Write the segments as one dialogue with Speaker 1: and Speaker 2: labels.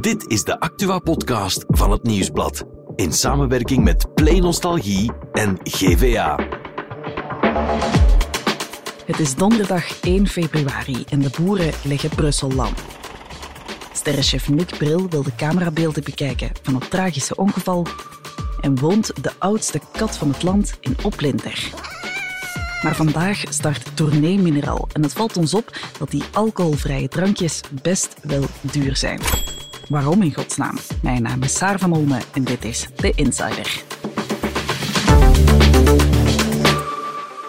Speaker 1: Dit is de Actua-podcast van het Nieuwsblad. In samenwerking met Play Nostalgie en GVA.
Speaker 2: Het is donderdag 1 februari en de boeren leggen Brussel lam. Sterrenchef Nick Bril wil de camerabeelden bekijken van het tragische ongeval en woont de oudste kat van het land in Oplinter. Maar vandaag start Tournee Mineral en het valt ons op dat die alcoholvrije drankjes best wel duur zijn. Waarom in godsnaam? Mijn naam is Saar van Olme en dit is The Insider.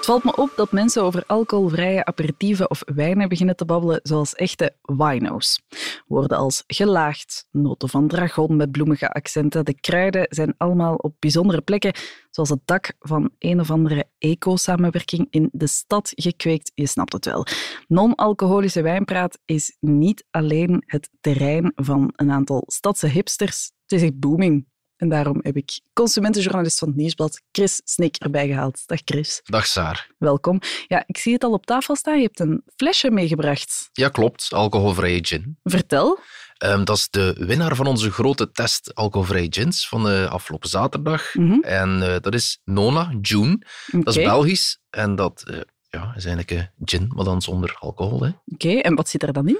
Speaker 2: Het valt me op dat mensen over alcoholvrije aperitieven of wijnen beginnen te babbelen zoals echte wino's. Woorden als gelaagd, noten van dragon met bloemige accenten, de kruiden zijn allemaal op bijzondere plekken, zoals het dak van een of andere eco-samenwerking in de stad gekweekt. Je snapt het wel. Non-alcoholische wijnpraat is niet alleen het terrein van een aantal stadse hipsters. Het is echt booming. En daarom heb ik consumentenjournalist van het Nieuwsblad, Chris Snik, erbij gehaald. Dag Chris.
Speaker 3: Dag Saar.
Speaker 2: Welkom. Ja, ik zie het al op tafel staan. Je hebt een flesje meegebracht.
Speaker 3: Ja, klopt. Alcoholvrije gin.
Speaker 2: Vertel.
Speaker 3: Um, dat is de winnaar van onze grote test alcoholvrije gins van de afgelopen zaterdag.
Speaker 2: Mhm.
Speaker 3: En uh, dat is Nona June. Dat is Belgisch. En dat uh, ja, is eigenlijk een gin, maar dan zonder alcohol.
Speaker 2: Oké, en wat zit er dan in?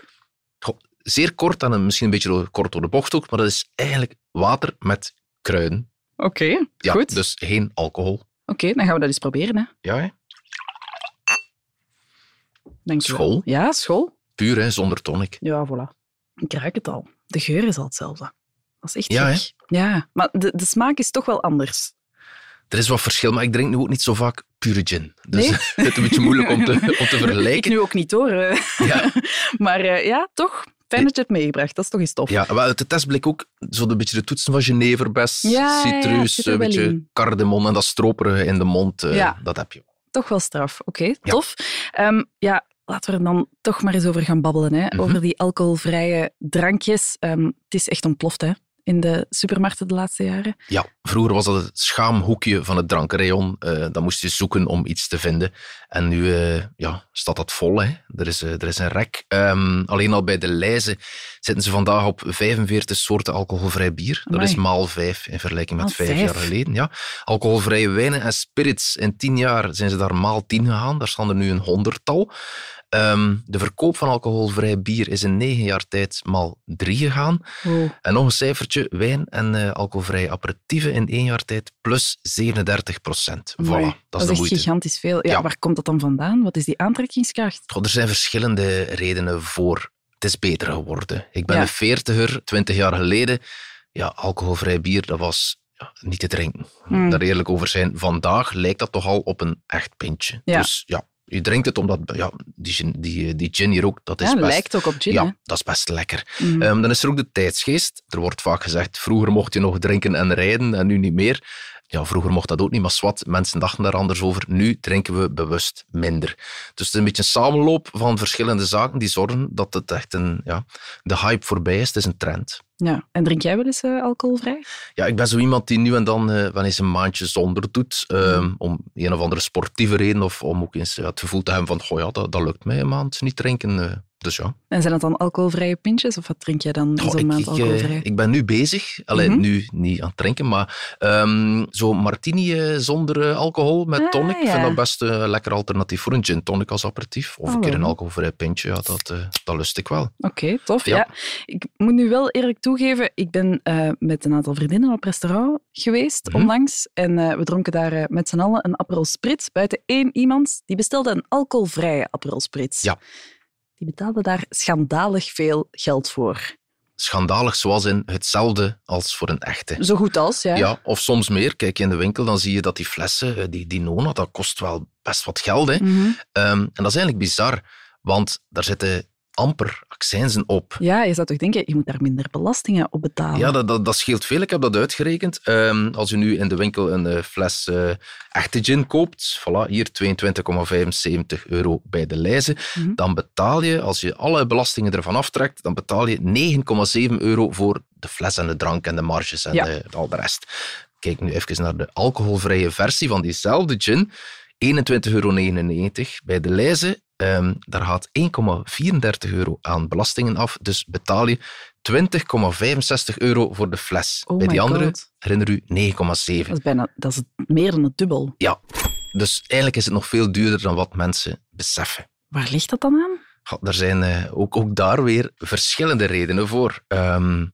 Speaker 3: Goh, zeer kort en misschien een beetje kort door de bocht ook, maar dat is eigenlijk water met kruiden.
Speaker 2: Oké,
Speaker 3: Ja,
Speaker 2: goed.
Speaker 3: dus geen alcohol.
Speaker 2: Oké, dan gaan we dat eens proberen. Hè.
Speaker 3: Ja, hè.
Speaker 2: Dank.
Speaker 3: School.
Speaker 2: Ja, school.
Speaker 3: puur, hè, zonder tonic.
Speaker 2: Ja, voilà. Ik ruik het al. De geur is al hetzelfde. Dat is echt
Speaker 3: Ja, hè?
Speaker 2: Ja, maar de, de smaak is toch wel anders.
Speaker 3: Er is wat verschil, maar ik drink nu ook niet zo vaak pure gin. Dus
Speaker 2: Nee?
Speaker 3: het is een beetje moeilijk om te, om te
Speaker 2: Ik
Speaker 3: vergelijken.
Speaker 2: nu ook niet hoor.
Speaker 3: Ja.
Speaker 2: Maar eh, ja, toch. Fijn dat je het meegebracht. Dat is toch eens tof.
Speaker 3: Ja, wel, uit de test bleek ook zo een beetje de toetsen van jeneverbes,
Speaker 2: Ja, ja, ja,
Speaker 3: citrus,
Speaker 2: er
Speaker 3: een beetje cardamom en dat stroperige in de mond. eh,
Speaker 2: Ja.
Speaker 3: Dat heb je.
Speaker 2: Toch wel straf. Oké, tof. Ehm, ja, laten we er dan toch maar eens over gaan babbelen. Hè?
Speaker 3: Mhm.
Speaker 2: Over die alcoholvrije drankjes. Ehm, het is echt ontploft hè? In de supermarkten de laatste jaren.
Speaker 3: Ja, vroeger was dat het schaamhoekje van het drankenrayon. Eh dan moest je zoeken om iets te vinden. En nu eh, ja, staat dat vol. Hè. Er, is, eh, er is een rek. Ehm, alleen al bij de lijzen zitten ze vandaag op 45 soorten alcoholvrij bier. Dat is maal vijf in vergelijking met vijf,
Speaker 2: vijf.
Speaker 3: jaar geleden. Ja. Alcoholvrije wijnen en spirits. In tien jaar zijn ze daar maal tien gegaan. Daar staan er nu een honderdtal. Ehm, de verkoop van alcoholvrij bier is in negen jaar tijd maal drie gegaan.
Speaker 2: Wow.
Speaker 3: En nog een wijn en eh, alcoholvrije aperitieven in één jaar tijd plus 37 procent. Voilà, dat is
Speaker 2: echt
Speaker 3: moeite.
Speaker 2: gigantisch veel. Ja,
Speaker 3: Ja.
Speaker 2: Waar komt dat dan vandaan? Wat is die aantrekkingskracht?
Speaker 3: Goh, er zijn verschillende redenen voor. Het is beter geworden. Ik ben
Speaker 2: Ja.
Speaker 3: een veertiger, twintig jaar geleden. Ja, alcoholvrij bier, dat was ja, niet te drinken.
Speaker 2: Hmm.
Speaker 3: Daar eerlijk over zijn. Vandaag lijkt dat toch al op een echt pintje.
Speaker 2: Ja.
Speaker 3: Dus ja, je drinkt het omdat ja, die, gin, die, die gin hier ook, dat is
Speaker 2: Ja,
Speaker 3: best...
Speaker 2: lijkt ook op gin. hè?
Speaker 3: Ja, dat is best lekker.
Speaker 2: Mhm.
Speaker 3: Ehm, dan is er ook de tijdsgeest. Er wordt vaak gezegd, vroeger mocht je nog drinken en rijden en nu niet meer. Ja, vroeger mocht dat ook niet, maar swat, mensen dachten daar anders over. Nu drinken we bewust minder. Dus het is een beetje een samenloop van verschillende zaken die zorgen dat het echt een... Ja, de hype voorbij is, het is een trend.
Speaker 2: Ja. En drink jij wel eens eh, alcoholvrij?
Speaker 3: Ja, ik ben zo iemand die nu en dan eh, wel eens een maandje zonder doet, ehm, om een of andere sportieve reden, of om ook eens ja, het gevoel te hebben van, goh ja, dat, dat lukt mij een maand niet drinken. Dus ja.
Speaker 2: En zijn het dan alcoholvrije pintjes? Of wat drink jij dan
Speaker 3: Goh,
Speaker 2: zo'n maand
Speaker 3: ik, eh,
Speaker 2: alcoholvrij?
Speaker 3: ik ben nu bezig, alleen
Speaker 2: Mhm.
Speaker 3: nu niet aan het drinken, maar ehm, zo martini eh, zonder eh, alcohol met
Speaker 2: Ah,
Speaker 3: tonic, ik
Speaker 2: ja.
Speaker 3: vind dat best een lekker alternatief voor een gin tonic als aperitief. Of
Speaker 2: Oh,
Speaker 3: een keer een alcoholvrij pintje, ja, dat, dat lust ik wel.
Speaker 2: Oké, tof. Ja.
Speaker 3: Ja.
Speaker 2: Ik moet nu wel eerlijk toegeven, ik ben eh, met een aantal vriendinnen op restaurant geweest
Speaker 3: Mhm.
Speaker 2: onlangs. En we dronken daar met z'n allen een Aperol Spritz. Buiten één iemand, die bestelde een alcoholvrije Aperol Spritz.
Speaker 3: Ja.
Speaker 2: Die betaalde daar schandalig veel geld voor.
Speaker 3: Schandalig, zoals in hetzelfde als voor een echte.
Speaker 2: Zo goed als, ja.
Speaker 3: Ja, of soms meer. Kijk in de winkel, dan zie je dat die flessen, eh, die, die Nona, dat kost wel best wat geld. Hè?
Speaker 2: Mhm.
Speaker 3: Ehm, en dat is eigenlijk bizar, want daar zitten amper accijnzen op.
Speaker 2: Ja, je zou toch denken, je moet daar minder belastingen op betalen.
Speaker 3: Ja, dat, dat, dat scheelt veel. Ik heb dat uitgerekend. Ehm, als je nu in de winkel een eh, fles eh, echte gin koopt, voilà, hier 22,75 euro bij de lijzen,
Speaker 2: Mhm.
Speaker 3: dan betaal je, als je alle belastingen ervan aftrekt, dan betaal je 9,7 euro voor de fles en de drank en de marges en
Speaker 2: Ja.
Speaker 3: de- al de rest. Kijk nu even naar de alcoholvrije versie van diezelfde gin. 21,99 euro bij de lijzen. Ehm, daar gaat 1,34 euro aan belastingen af, dus betaal je 20,65 euro voor de fles.
Speaker 2: Oh
Speaker 3: Bij die andere,
Speaker 2: God.
Speaker 3: herinner u, 9,7.
Speaker 2: Dat is bijna dat is meer dan het dubbel.
Speaker 3: Ja, dus eigenlijk is het nog veel duurder dan wat mensen beseffen.
Speaker 2: Waar ligt dat dan aan?
Speaker 3: Ja, Er zijn eh, ook, ook daar weer verschillende redenen voor. Ehm,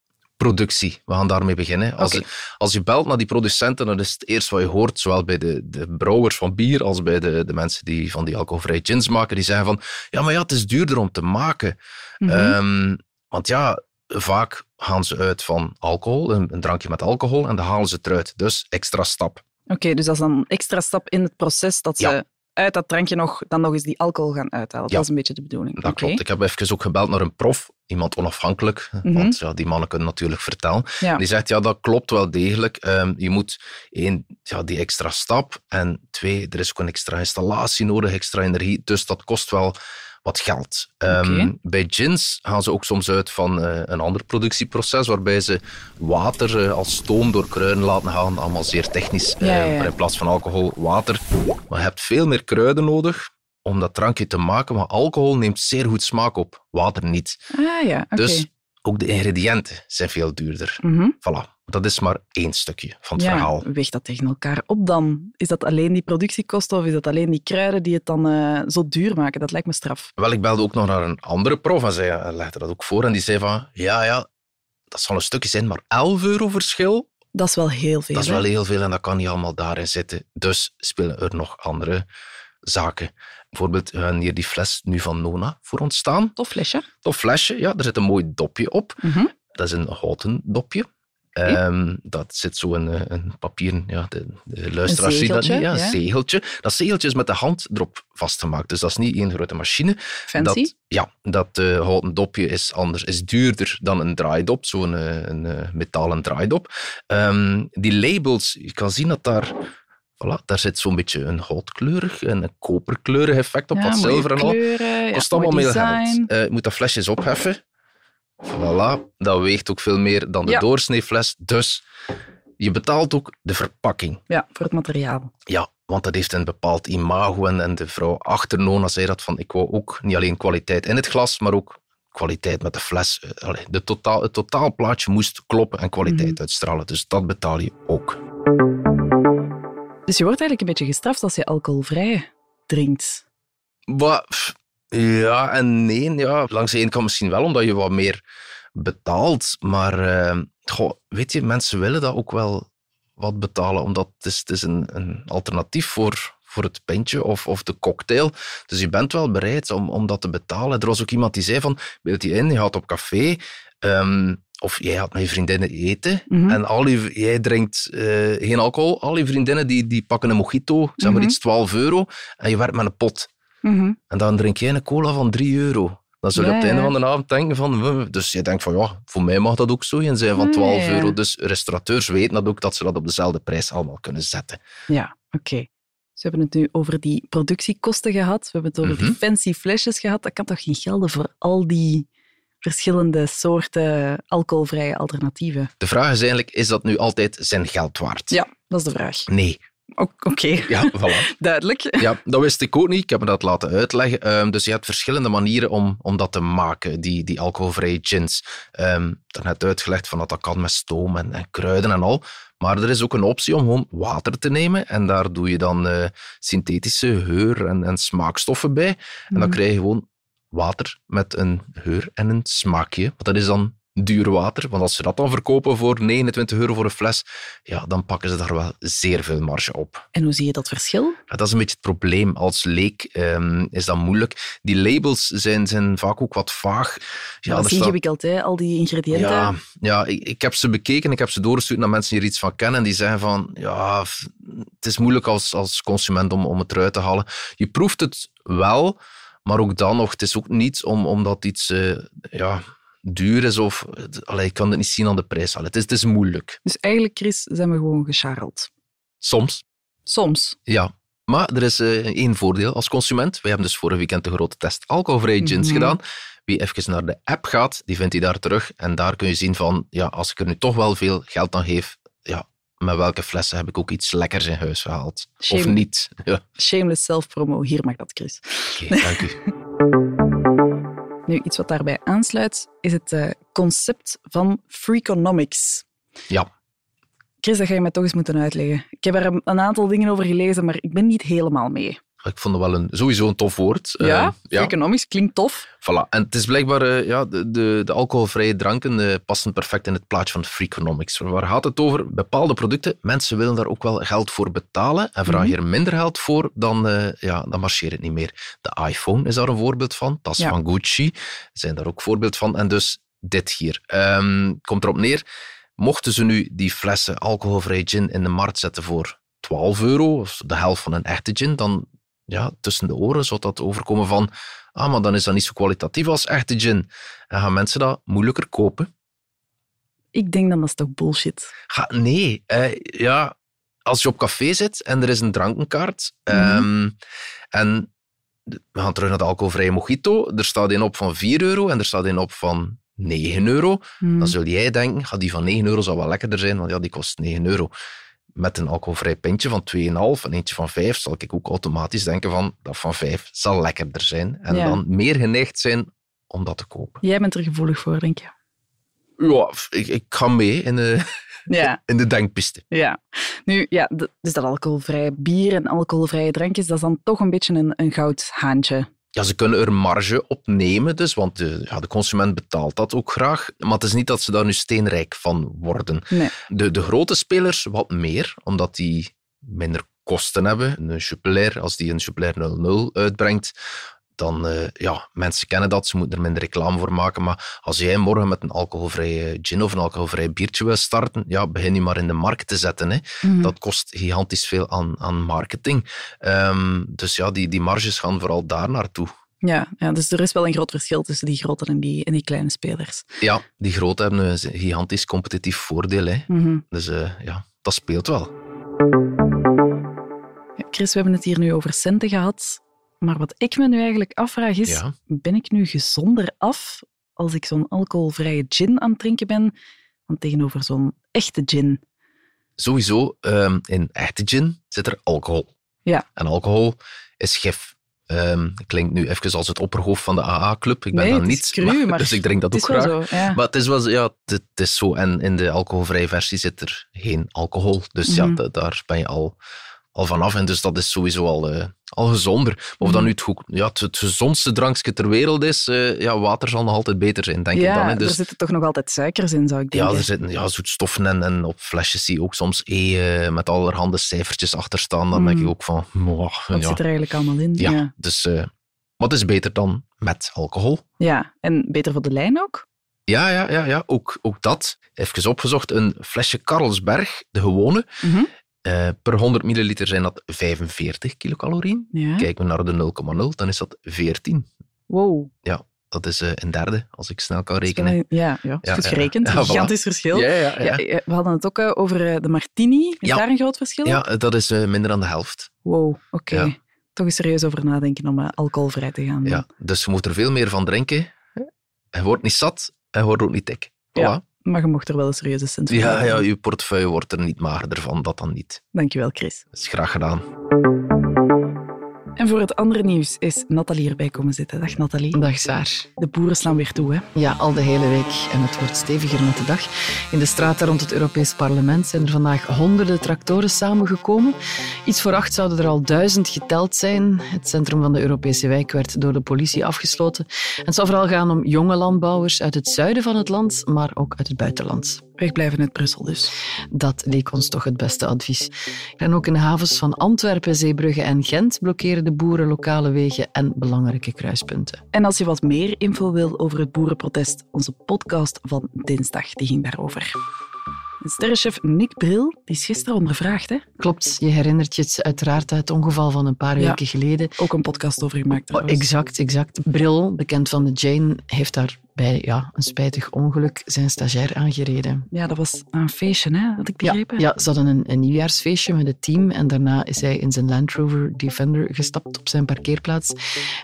Speaker 3: productie, we gaan daarmee beginnen. Als, als je belt naar die producenten, dan is het eerst wat je hoort, zowel bij de, de brouwers van bier als bij de, de mensen die van die alcoholvrije gins maken, die zeggen van, ja, maar ja, het is duurder om te maken.
Speaker 2: Mhm.
Speaker 3: Ehm, want ja, vaak gaan ze uit van alcohol, een, een drankje met alcohol, en dan halen ze het eruit. Dus extra stap.
Speaker 2: Oké, dus dat is dan een extra stap in het proces dat ze
Speaker 3: Ja.
Speaker 2: Uit dat drankje nog, dan nog eens die alcohol gaan uithalen.
Speaker 3: Ja.
Speaker 2: Dat is een beetje de bedoeling.
Speaker 3: Dat klopt. Ik heb even ook gebeld naar een prof, iemand onafhankelijk,
Speaker 2: Mhm.
Speaker 3: want ja, die mannen kunnen natuurlijk vertellen.
Speaker 2: Ja.
Speaker 3: Die zegt, ja, dat klopt wel degelijk. Ehm, je moet één, ja, die extra stap en twee, er is ook een extra installatie nodig, extra energie, dus dat kost wel wat geld. Ehm. Bij gins gaan ze ook soms uit van eh, een ander productieproces, waarbij ze water eh, als stoom door kruiden laten gaan, allemaal zeer technisch, eh,
Speaker 2: Ja, ja, ja.
Speaker 3: maar in plaats van alcohol, water. Maar je hebt veel meer kruiden nodig om dat drankje te maken, maar alcohol neemt zeer goed smaak op, water niet.
Speaker 2: Ah ja, oké.
Speaker 3: Dus ook de ingrediënten zijn veel duurder.
Speaker 2: Mhm.
Speaker 3: Voilà, dat is maar één stukje van het
Speaker 2: ja,
Speaker 3: verhaal.
Speaker 2: weegt dat tegen elkaar op dan? Is dat alleen die productiekosten of is dat alleen die kruiden die het dan eh, zo duur maken? Dat lijkt me straf.
Speaker 3: Wel, ik belde ook nog naar een andere prof en zij eh, legde dat ook voor. En die zei van, ja, ja, dat zal een stukje zijn, maar 11 euro verschil,
Speaker 2: Dat is wel heel veel.
Speaker 3: dat is wel heel veel en dat kan niet allemaal daarin zitten. Dus spelen er nog andere zaken. Bijvoorbeeld, we hebben hier die fles nu van Nona voor ons staan.
Speaker 2: Tof flesje.
Speaker 3: Tof flesje, ja, er zit een mooi dopje op.
Speaker 2: Mhm.
Speaker 3: Dat is een houten dopje. Ehm, dat zit zo een, eh, een papieren, ja, de, de luisteraars zien dat niet, ja,
Speaker 2: ja.
Speaker 3: een zegeltje. Dat zegeltje is met de hand erop vastgemaakt, dus dat is niet één grote machine.
Speaker 2: Fancy.
Speaker 3: Dat, ja, dat eh, houten dopje is anders, is duurder dan een draaidop, zo'n eh, een, eh, metalen draaidop. Ehm, die labels, je kan zien dat daar, voilà, daar zit zo'n beetje een goudkleurig en een koperkleurig effect op,
Speaker 2: ja,
Speaker 3: wat zilver en al.
Speaker 2: kleuren, ja,
Speaker 3: Kost allemaal meer geld. Eh, je moet dat flesje eens opheffen. Voilà, dat weegt ook veel meer dan de
Speaker 2: Ja.
Speaker 3: doorsneefles. Dus je betaalt ook de verpakking.
Speaker 2: Ja, voor het materiaal.
Speaker 3: Ja, want dat heeft een bepaald imago. En, en de vrouw achter Nona zei dat van, ik wou ook niet alleen kwaliteit in het glas, maar ook kwaliteit met de fles. Eh, de totaal, het totaalplaatje moest kloppen en kwaliteit
Speaker 2: Mhm.
Speaker 3: uitstralen. Dus dat betaal je ook.
Speaker 2: Dus je wordt eigenlijk een beetje gestraft als je alcoholvrij drinkt.
Speaker 3: Wat, ja en nee. Ja. Langs de ene kant misschien wel, omdat je wat meer betaalt. Maar eh, goh, weet je, mensen willen dat ook wel wat betalen, omdat het is, het is een, een alternatief voor, voor het pintje of, of de cocktail. Dus je bent wel bereid om, om dat te betalen. Er was ook iemand die zei van, beeld je in, je gaat op café... ehm, of jij gaat met je vriendinnen eten
Speaker 2: Mhm.
Speaker 3: en al je, jij drinkt eh, geen alcohol. Al je vriendinnen die, die pakken een mojito, zeg maar
Speaker 2: Mhm.
Speaker 3: iets, 12 euro. En je werkt met een pot.
Speaker 2: Mhm.
Speaker 3: En dan drink jij een cola van 3 euro. Dan zul je
Speaker 2: Ja,
Speaker 3: op het einde
Speaker 2: ja.
Speaker 3: van de avond denken van... "Wuh." Dus je denkt van, ja, voor mij mag dat ook zo en zijn van
Speaker 2: Ah,
Speaker 3: 12
Speaker 2: ja, ja.
Speaker 3: euro. Dus restaurateurs weten dat ook, dat ze dat op dezelfde prijs allemaal kunnen zetten.
Speaker 2: Ja, oké. Dus we hebben het nu over die productiekosten gehad. We hebben het over die
Speaker 3: Mhm.
Speaker 2: fancy flesjes gehad. Dat kan toch niet gelden voor al die verschillende soorten alcoholvrije alternatieven?
Speaker 3: De vraag is eigenlijk, is dat nu altijd zijn geld waard?
Speaker 2: Ja, dat is de vraag.
Speaker 3: Nee.
Speaker 2: Oké,
Speaker 3: Ja, voilà.
Speaker 2: duidelijk.
Speaker 3: Ja, dat wist ik ook niet. Ik heb me dat laten uitleggen. Ehm, dus je hebt verschillende manieren om, om dat te maken, die, die alcoholvrije gins. Ehm net uitgelegd van dat dat kan met stoom en, en kruiden en al. Maar er is ook een optie om gewoon water te nemen. En daar doe je dan eh, synthetische geur- en, en smaakstoffen bij. En dan
Speaker 2: Mhm.
Speaker 3: krijg je gewoon water met een geur en een smaakje. Want dat is dan duur water. Want als ze dat dan verkopen voor 29 euro voor een fles, ja, dan pakken ze daar wel zeer veel marge op.
Speaker 2: En hoe zie je dat verschil?
Speaker 3: Ja, dat is een beetje het probleem. Als leek ehm, is dat moeilijk. Die labels zijn, zijn vaak ook wat vaag.
Speaker 2: Ja, dat is ingewikkeld, hè? al die ingrediënten.
Speaker 3: ja, ja ik, ik heb ze bekeken, ik heb ze doorgestuurd naar mensen die er iets van kennen. En die zeggen van, ja, het is moeilijk als, als consument om, om het eruit te halen. Je proeft het wel, maar ook dan nog, het is ook niet om, omdat iets eh, ja, duur is of... Allee, ik kan het niet zien aan de prijs. Allee, het, is, het is moeilijk.
Speaker 2: Dus eigenlijk, Chris, zijn we gewoon gescharreld.
Speaker 3: Soms.
Speaker 2: Soms.
Speaker 3: Ja, maar er is eh, één voordeel als consument. Wij hebben dus vorig weekend de grote test alcoholvrije gins
Speaker 2: Mhm.
Speaker 3: gedaan. Wie even naar de app gaat, die vindt hij daar terug. En daar kun je zien van, ja, als ik er nu toch wel veel geld aan geef, ja, met welke flessen heb ik ook iets lekkers in huis gehaald?
Speaker 2: Shame.
Speaker 3: Of niet? Ja,
Speaker 2: Shameless self-promo. Hier mag dat, Chris.
Speaker 3: oké, dank u.
Speaker 2: Nu, iets wat daarbij aansluit, is het eh, concept van Freakonomics.
Speaker 3: Ja.
Speaker 2: Chris, dat ga je mij toch eens moeten uitleggen. Ik heb er een, een aantal dingen over gelezen, maar ik ben niet helemaal mee.
Speaker 3: Ik vond het wel een, sowieso een tof woord.
Speaker 2: Ja,
Speaker 3: Eh, ja.
Speaker 2: Freakonomics klinkt tof.
Speaker 3: Voilà. En het is blijkbaar, eh, ja, de, de, de alcoholvrije dranken eh, passen perfect in het plaatje van Freakonomics. Waar gaat het over? Bepaalde producten, mensen willen daar ook wel geld voor betalen en vraag je er minder geld voor, dan, ja, dan marcheert het niet meer. De iPhone is daar een voorbeeld van, tas
Speaker 2: Ja.
Speaker 3: van Gucci zijn daar ook voorbeeld van. En dus dit hier. Ehm, komt erop neer, mochten ze nu die flessen alcoholvrij gin in de markt zetten voor 12 euro, of de helft van een echte gin, dan ja, tussen de oren zou dat overkomen van ah, maar dan is dat niet zo kwalitatief als echte gin. En gaan mensen dat moeilijker kopen?
Speaker 2: Ik denk dan dat is toch bullshit.
Speaker 3: Ga, nee, eh, ja, als je op café zit en er is een drankenkaart
Speaker 2: Mhm.
Speaker 3: ehm, en we gaan terug naar de alcoholvrije mojito, er staat een op van 4 euro en er staat een op van 9 euro, dan zul jij denken, ga die van 9 euro zal wel lekkerder zijn, want ja, die kost 9 euro. Met een alcoholvrij pintje van 2,5 en eentje van 5 zal ik ook automatisch denken van dat van 5 zal lekkerder zijn. En
Speaker 2: Ja.
Speaker 3: dan meer geneigd zijn om dat te kopen.
Speaker 2: Jij bent er gevoelig voor, denk je?
Speaker 3: Ja, ik, ik ga mee in de,
Speaker 2: Ja,
Speaker 3: in de denkpiste.
Speaker 2: ja. Nu, ja, dus dat alcoholvrije bier en alcoholvrije drankjes, dat is dan toch een beetje een, een goud haantje.
Speaker 3: Ja, ze kunnen er marge op nemen, dus, want de, ja, de consument betaalt dat ook graag. Maar het is niet dat ze daar nu steenrijk van worden.
Speaker 2: Nee.
Speaker 3: De, de grote spelers wat meer, omdat die minder kosten hebben. Een Jupiler, als die een Jupiler 00 uitbrengt, dan, eh, ja, mensen kennen dat, ze moeten er minder reclame voor maken. Maar als jij morgen met een alcoholvrije gin of een alcoholvrij biertje wil starten, ja, begin je maar in de markt te zetten. Hè.
Speaker 2: Mhm.
Speaker 3: Dat kost gigantisch veel aan, aan marketing. Ehm, dus ja, die, die marges gaan vooral daar naartoe.
Speaker 2: Ja, ja, dus er is wel een groot verschil tussen die grote en die, en die kleine spelers.
Speaker 3: Ja, die grote hebben een gigantisch competitief voordeel. Hè.
Speaker 2: Mhm.
Speaker 3: Dus eh, ja, dat speelt wel.
Speaker 2: Chris, we hebben het hier nu over centen gehad. Maar wat ik me nu eigenlijk afvraag is,
Speaker 3: Ja.
Speaker 2: ben ik nu gezonder af als ik zo'n alcoholvrije gin aan het drinken ben dan tegenover zo'n echte gin?
Speaker 3: Sowieso, ehm, in echte gin zit er alcohol.
Speaker 2: Ja.
Speaker 3: En alcohol is gif. Ehm klinkt nu even als het opperhoofd van de AA-club. Ik ben
Speaker 2: Nee,
Speaker 3: dan niet,
Speaker 2: cru, maar
Speaker 3: dus ik drink dat ook graag.
Speaker 2: zo, ja.
Speaker 3: Maar het is wel zo, ja, het, het is zo. En in de alcoholvrije versie zit er geen alcohol. Dus
Speaker 2: Mhm.
Speaker 3: ja, da- daar ben je al, al vanaf. En dus dat is sowieso al, eh, al gezonder. Maar of dat
Speaker 2: Mhm.
Speaker 3: nu het, goed, ja, het, het gezondste drankje ter wereld is, eh, ja, water zal nog altijd beter zijn, denk ik
Speaker 2: ja,
Speaker 3: dan. Hè.
Speaker 2: er
Speaker 3: Dus,
Speaker 2: zitten toch nog altijd suikers in, zou ik
Speaker 3: ja,
Speaker 2: denken.
Speaker 3: er zitten ja, zoetstoffen en, en op flesjes zie je ook soms E met allerhande cijfertjes achter staan. Dan denk ik ook van,
Speaker 2: Wat
Speaker 3: ja.
Speaker 2: zit er eigenlijk allemaal in?
Speaker 3: Ja,
Speaker 2: ja.
Speaker 3: dus wat is beter dan met alcohol?
Speaker 2: Ja, en beter voor de lijn ook?
Speaker 3: Ja, ja, ja, ja ook, ook dat. Even opgezocht, een flesje Carlsberg, de gewone,
Speaker 2: Mhm.
Speaker 3: Eh, per 100 milliliter zijn dat 45 kilocalorieën.
Speaker 2: Ja.
Speaker 3: Kijken we naar de 0,0, dan is dat 14.
Speaker 2: Wow.
Speaker 3: Dat is eh, een derde, als ik snel kan rekenen.
Speaker 2: een- Ja, ja,
Speaker 3: Ja,
Speaker 2: goed
Speaker 3: ja.
Speaker 2: gerekend.
Speaker 3: Ja,
Speaker 2: Een
Speaker 3: voilà.
Speaker 2: gigantisch verschil.
Speaker 3: Ja, ja, ja.
Speaker 2: Ja, ja, we hadden het ook eh, over eh, de martini. Is
Speaker 3: Ja.
Speaker 2: daar een groot verschil?
Speaker 3: Ja, dat is eh, minder dan de helft.
Speaker 2: Wow, oké.
Speaker 3: Ja.
Speaker 2: Toch eens serieus over nadenken om eh, alcoholvrij te gaan.
Speaker 3: Ja, dus je moet er veel meer van drinken. Hij wordt niet zat, hij wordt ook niet dik. Voilà.
Speaker 2: Maar je mocht er wel een serieuze cent voor
Speaker 3: Ja, ja, je portefeuille wordt er niet magerder van, dat dan niet.
Speaker 2: Dankjewel, Chris.
Speaker 3: Dat is graag gedaan.
Speaker 2: En voor het andere nieuws is Nathalie erbij komen zitten. Dag Nathalie.
Speaker 4: Dag Saar.
Speaker 2: De boeren slaan weer toe, hè?
Speaker 4: Ja, al de hele week. En het wordt steviger met de dag. In de straten rond het Europees Parlement zijn er vandaag honderden tractoren samengekomen. Iets voor acht zouden er al duizend geteld zijn. Het centrum van de Europese wijk werd door de politie afgesloten. En het zal vooral gaan om jonge landbouwers uit het zuiden van het land, maar ook uit het buitenland.
Speaker 2: Wegblijven uit Brussel dus.
Speaker 4: Dat leek ons toch het beste advies. En ook in de havens van Antwerpen, Zeebrugge en Gent blokkeren de boeren lokale wegen en belangrijke kruispunten.
Speaker 2: En als je wat meer info wil over het boerenprotest, onze podcast van dinsdag die ging daarover. Sterrenchef Nick Bril die is gisteren ondervraagd, hè?
Speaker 4: Klopt, je herinnert je het uiteraard uit het ongeval van een paar
Speaker 2: Ja.
Speaker 4: weken geleden.
Speaker 2: Ook een podcast over gemaakt.
Speaker 4: Oh, exact, exact. Bril, bekend van de Jane, heeft daar bij ja, een spijtig ongeluk zijn stagiair aangereden.
Speaker 2: Ja, dat was een feestje, hè? Had ik
Speaker 4: Ja,
Speaker 2: begrepen.
Speaker 4: ja, ze hadden een, een nieuwjaarsfeestje met het team en daarna is hij in zijn Land Rover Defender gestapt op zijn parkeerplaats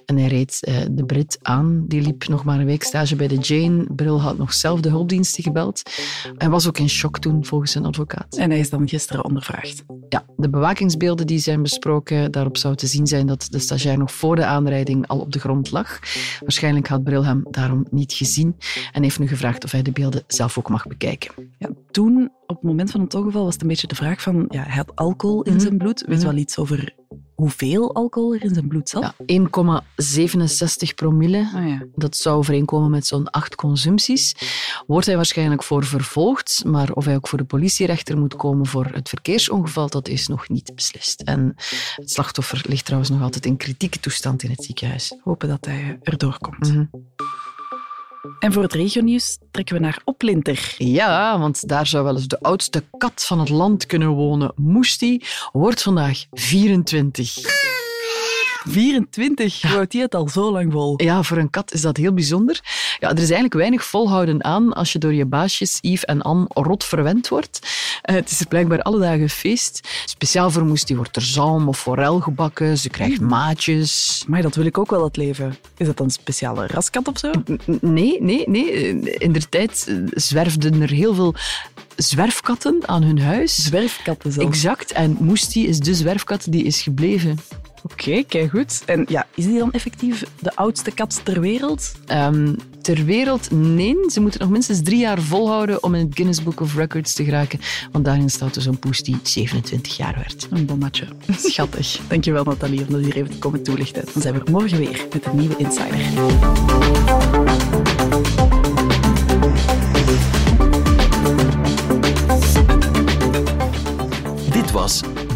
Speaker 4: en hij reed eh, de Brit aan. Die liep nog maar een week stage bij de Jane. Bril had nog zelf de hulpdiensten gebeld. Hij was ook in shock toen, volgens zijn advocaat.
Speaker 2: En hij is dan gisteren ondervraagd.
Speaker 4: Ja, de bewakingsbeelden die zijn besproken, daarop zou te zien zijn dat de stagiair nog voor de aanrijding al op de grond lag. Waarschijnlijk had Bril hem daarom niet gezien. Gezien en heeft nu gevraagd of hij de beelden zelf ook mag bekijken.
Speaker 2: Ja, toen, op het moment van het ongeval, was het een beetje de vraag van... Ja, hij had alcohol in
Speaker 4: Mhm.
Speaker 2: zijn bloed. Weet
Speaker 4: Mhm.
Speaker 2: wel iets over hoeveel alcohol er in zijn bloed zat?
Speaker 4: Ja, 1,67 promille.
Speaker 2: Ja.
Speaker 4: Dat zou overeenkomen met zo'n acht consumpties. Wordt hij waarschijnlijk voor vervolgd, maar of hij ook voor de politierechter moet komen voor het verkeersongeval, dat is nog niet beslist. En het slachtoffer ligt trouwens nog altijd in kritieke toestand in het ziekenhuis.
Speaker 2: Hopen dat hij erdoor komt.
Speaker 4: Mhm.
Speaker 2: En voor het regionieuws trekken we naar Oplinter.
Speaker 4: Ja, want daar zou wel eens de oudste kat van het land kunnen wonen. Moesti wordt vandaag 24.
Speaker 2: 24, hoe houdt hij het al zo lang vol?
Speaker 4: Ja, voor een kat is dat heel bijzonder. Ja, er is eigenlijk weinig volhouden aan als je door je baasjes Yves en Anne rot verwend wordt. Eh, het is er blijkbaar alle dagen feest. Speciaal voor Moesti wordt er zalm of forel gebakken. Ze krijgt maatjes.
Speaker 2: Maar dat wil ik ook wel, dat leven. Is dat een speciale raskat of zo?
Speaker 4: Nee, nee, nee. In de tijd eh, zwerfden er heel veel zwerfkatten aan hun huis.
Speaker 2: Zwerfkatten zelfs.
Speaker 4: Exact. En Moesti is de zwerfkat die is gebleven.
Speaker 2: Oké, kijk goed. En ja, is die dan effectief de oudste kat ter wereld?
Speaker 4: Ehm, ter wereld, nee. Ze moeten nog minstens drie jaar volhouden om in het Guinness Book of Records te geraken. Want daarin staat dus een poes die 27 jaar werd.
Speaker 2: Een bommatje. Schattig. Dankjewel Nathalie om dat hier even te komen toelichten. Dan zijn we er morgen weer met een nieuwe Insider.
Speaker 1: Dit was